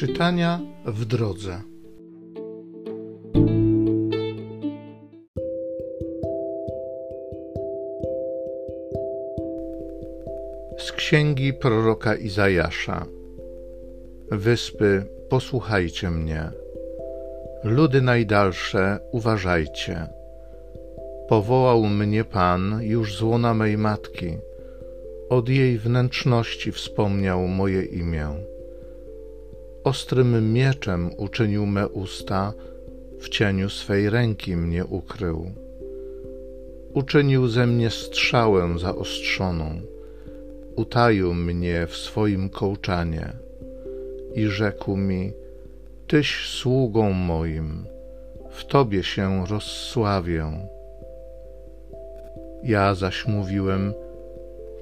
Czytania w drodze. Z księgi proroka Izajasza. Wyspy, posłuchajcie mnie. Ludy najdalsze, uważajcie. Powołał mnie Pan już z łona mej matki. Od jej wnętrzności wspomniał moje imię. Ostrym mieczem uczynił me usta, w cieniu swej ręki mnie ukrył. Uczynił ze mnie strzałę zaostrzoną, utaił mnie w swoim kołczanie i rzekł mi: Tyś sługą moim, w Tobie się rozsławię. Ja zaś mówiłem: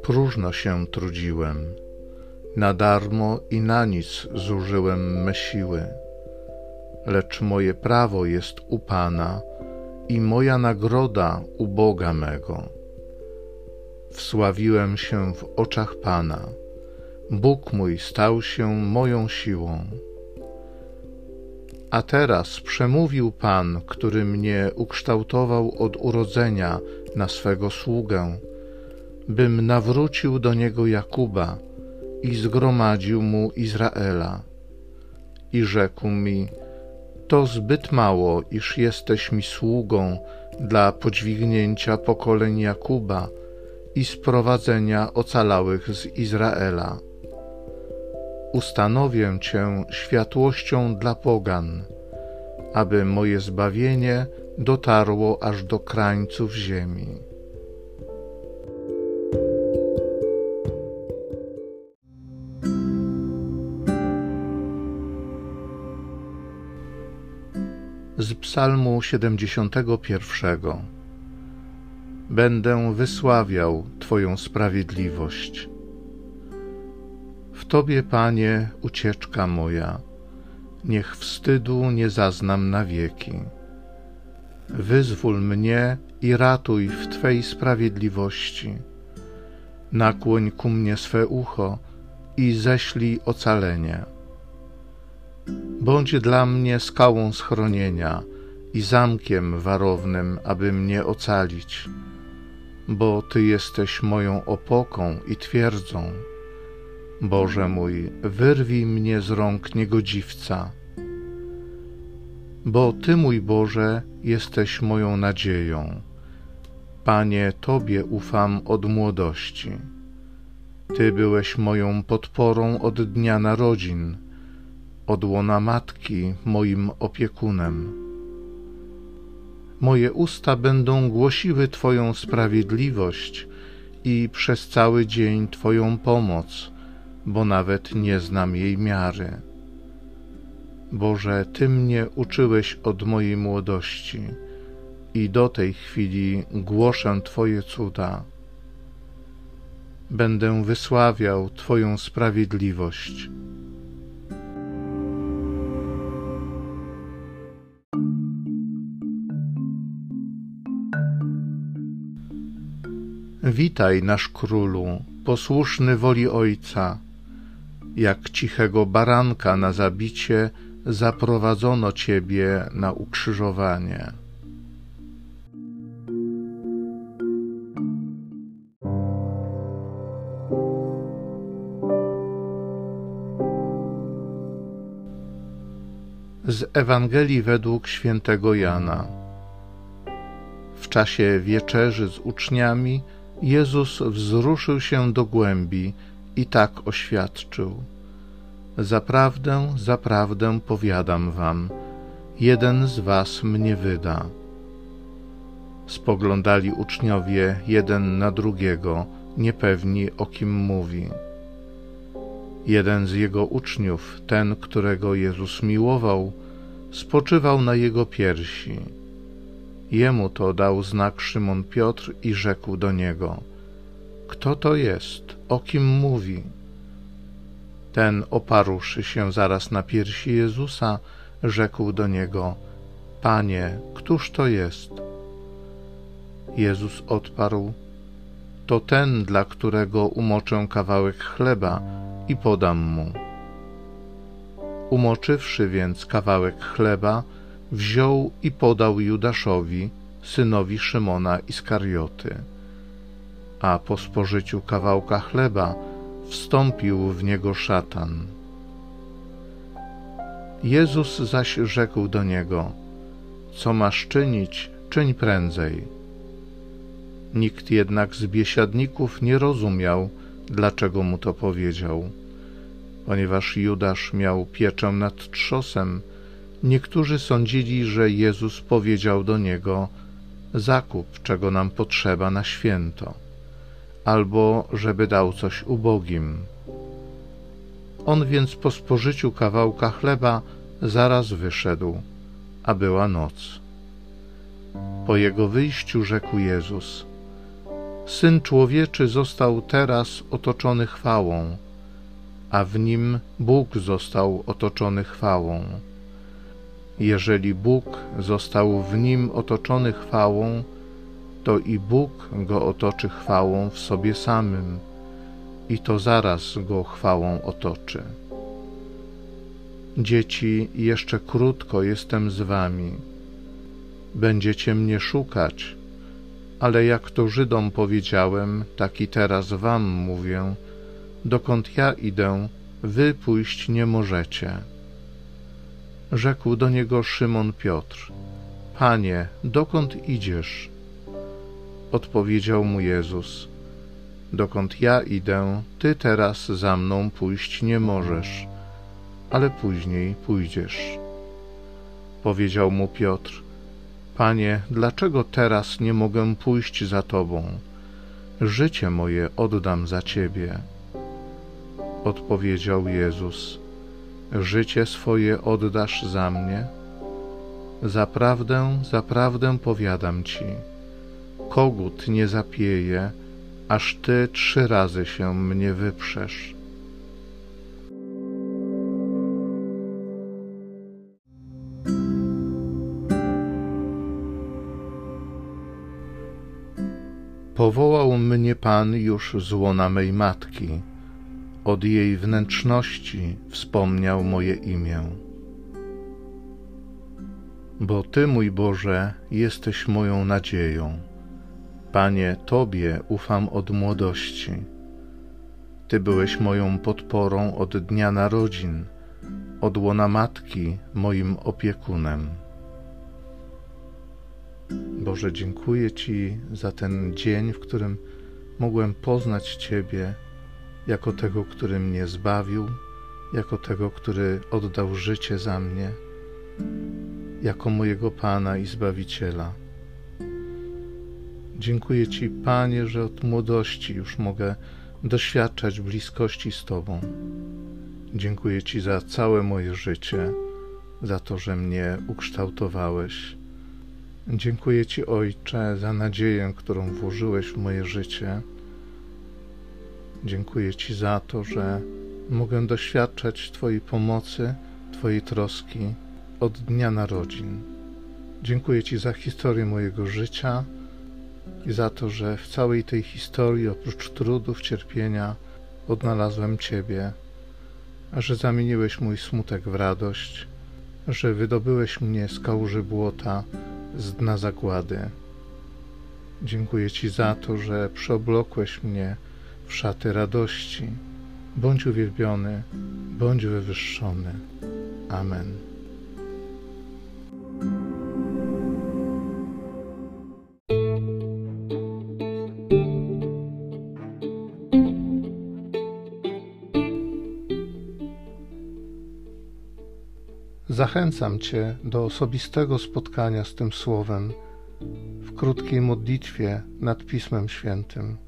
Próżno się trudziłem na darmo i na nic zużyłem me siły. Lecz moje prawo jest u Pana i moja nagroda u Boga mego. Wsławiłem się w oczach Pana. Bóg mój stał się moją siłą. A teraz przemówił Pan, który mnie ukształtował od urodzenia na swego sługę, bym nawrócił do niego Jakuba i zgromadził mu Izraela. I rzekł mi: To zbyt mało, iż jesteś mi sługą dla podźwignięcia pokoleń Jakuba i sprowadzenia ocalałych z Izraela. Ustanowię Cię światłością dla pogan, aby moje zbawienie dotarło aż do krańców ziemi. Z Psalmu 71. Będę wysławiał Twoją sprawiedliwość. W Tobie, Panie, ucieczka moja, niech wstydu nie zaznam na wieki. Wyzwól mnie i ratuj w Twej sprawiedliwości. Nakłoń ku mnie swe ucho i ześlij ocalenie Bądź dla mnie skałą schronienia i zamkiem warownym, aby mnie ocalić, bo Ty jesteś moją opoką i twierdzą. Boże mój, wyrwij mnie z rąk niegodziwca, bo Ty, mój Boże, jesteś moją nadzieją. Panie, Tobie ufam od młodości. Ty byłeś moją podporą od dnia narodzin od łona matki moim opiekunem. Moje usta będą głosiły Twoją sprawiedliwość i przez cały dzień Twoją pomoc, bo nawet nie znam jej miary. Boże, Ty mnie uczyłeś od mojej młodości i do tej chwili głoszę Twoje cuda. Będę wysławiał Twoją sprawiedliwość Witaj, nasz królu, posłuszny woli Ojca. Jak cichego baranka na zabicie zaprowadzono Ciebie na ukrzyżowanie. Z Ewangelii według świętego Jana. W czasie wieczerzy z uczniami Jezus wzruszył się do głębi i tak oświadczył: Zaprawdę, zaprawdę powiadam wam, jeden z was mnie wyda. Spoglądali uczniowie jeden na drugiego, niepewni o kim mówi. Jeden z jego uczniów, ten, którego Jezus miłował, spoczywał na jego piersi Jemu to dał znak Szymon Piotr i rzekł do niego: Kto to jest? O kim mówi? Ten, oparłszy się zaraz na piersi Jezusa, rzekł do niego: Panie, któż to jest? Jezus odparł: To ten, dla którego umoczę kawałek chleba i podam mu. Umoczywszy więc kawałek chleba, wziął i podał Judaszowi, synowi Szymona Iskarioty. A po spożyciu kawałka chleba wstąpił w niego szatan. Jezus zaś rzekł do niego: Co masz czynić, czyń prędzej. Nikt jednak z biesiadników nie rozumiał, dlaczego mu to powiedział. Ponieważ Judasz miał pieczę nad trzosem, niektórzy sądzili, że Jezus powiedział do niego: Zakup, czego nam potrzeba na święto, albo żeby dał coś ubogim. On więc po spożyciu kawałka chleba zaraz wyszedł, a była noc. Po jego wyjściu rzekł Jezus: Syn człowieczy został teraz otoczony chwałą, a w nim Bóg został otoczony chwałą. Jeżeli Bóg został w nim otoczony chwałą, to i Bóg go otoczy chwałą w sobie samym, i to zaraz go chwałą otoczy. Dzieci, jeszcze krótko jestem z wami. Będziecie mnie szukać, ale jak to Żydom powiedziałem, tak i teraz wam mówię, dokąd ja idę, wy pójść nie możecie. Rzekł do niego Szymon Piotr: Panie, dokąd idziesz? Odpowiedział mu Jezus: Dokąd ja idę, ty teraz za mną pójść nie możesz, ale później pójdziesz. Powiedział mu Piotr: Panie, dlaczego teraz nie mogę pójść za Tobą? Życie moje oddam za Ciebie. Odpowiedział Jezus: Życie swoje oddasz za mnie? Zaprawdę, zaprawdę powiadam Ci, kogut nie zapieje, aż Ty trzy razy się mnie wyprzesz. Powołał mnie Pan już z łona mej matki, od jej wnętrzności wspomniał moje imię. Bo Ty, mój Boże, jesteś moją nadzieją. Panie, Tobie ufam od młodości. Ty byłeś moją podporą od dnia narodzin, od łona matki moim opiekunem. Boże, dziękuję Ci za ten dzień, w którym mogłem poznać Ciebie jako tego, który mnie zbawił, jako tego, który oddał życie za mnie, jako mojego Pana i Zbawiciela. Dziękuję Ci, Panie, że od młodości już mogę doświadczać bliskości z Tobą. Dziękuję Ci za całe moje życie, za to, że mnie ukształtowałeś Dziękuję Ci, Ojcze, za nadzieję, którą włożyłeś w moje życie. Dziękuję Ci za to, że mogę doświadczać Twojej pomocy, Twojej troski od dnia narodzin. Dziękuję Ci za historię mojego życia i za to, że w całej tej historii, oprócz trudów, cierpienia, odnalazłem Ciebie, a że zamieniłeś mój smutek w radość, że wydobyłeś mnie z kałuży błota z dna zagłady. Dziękuję Ci za to, że przeoblokłeś mnie w szaty radości. Bądź uwielbiony, bądź wywyższony. Amen. Zachęcam Cię do osobistego spotkania z tym Słowem w krótkiej modlitwie nad Pismem Świętym.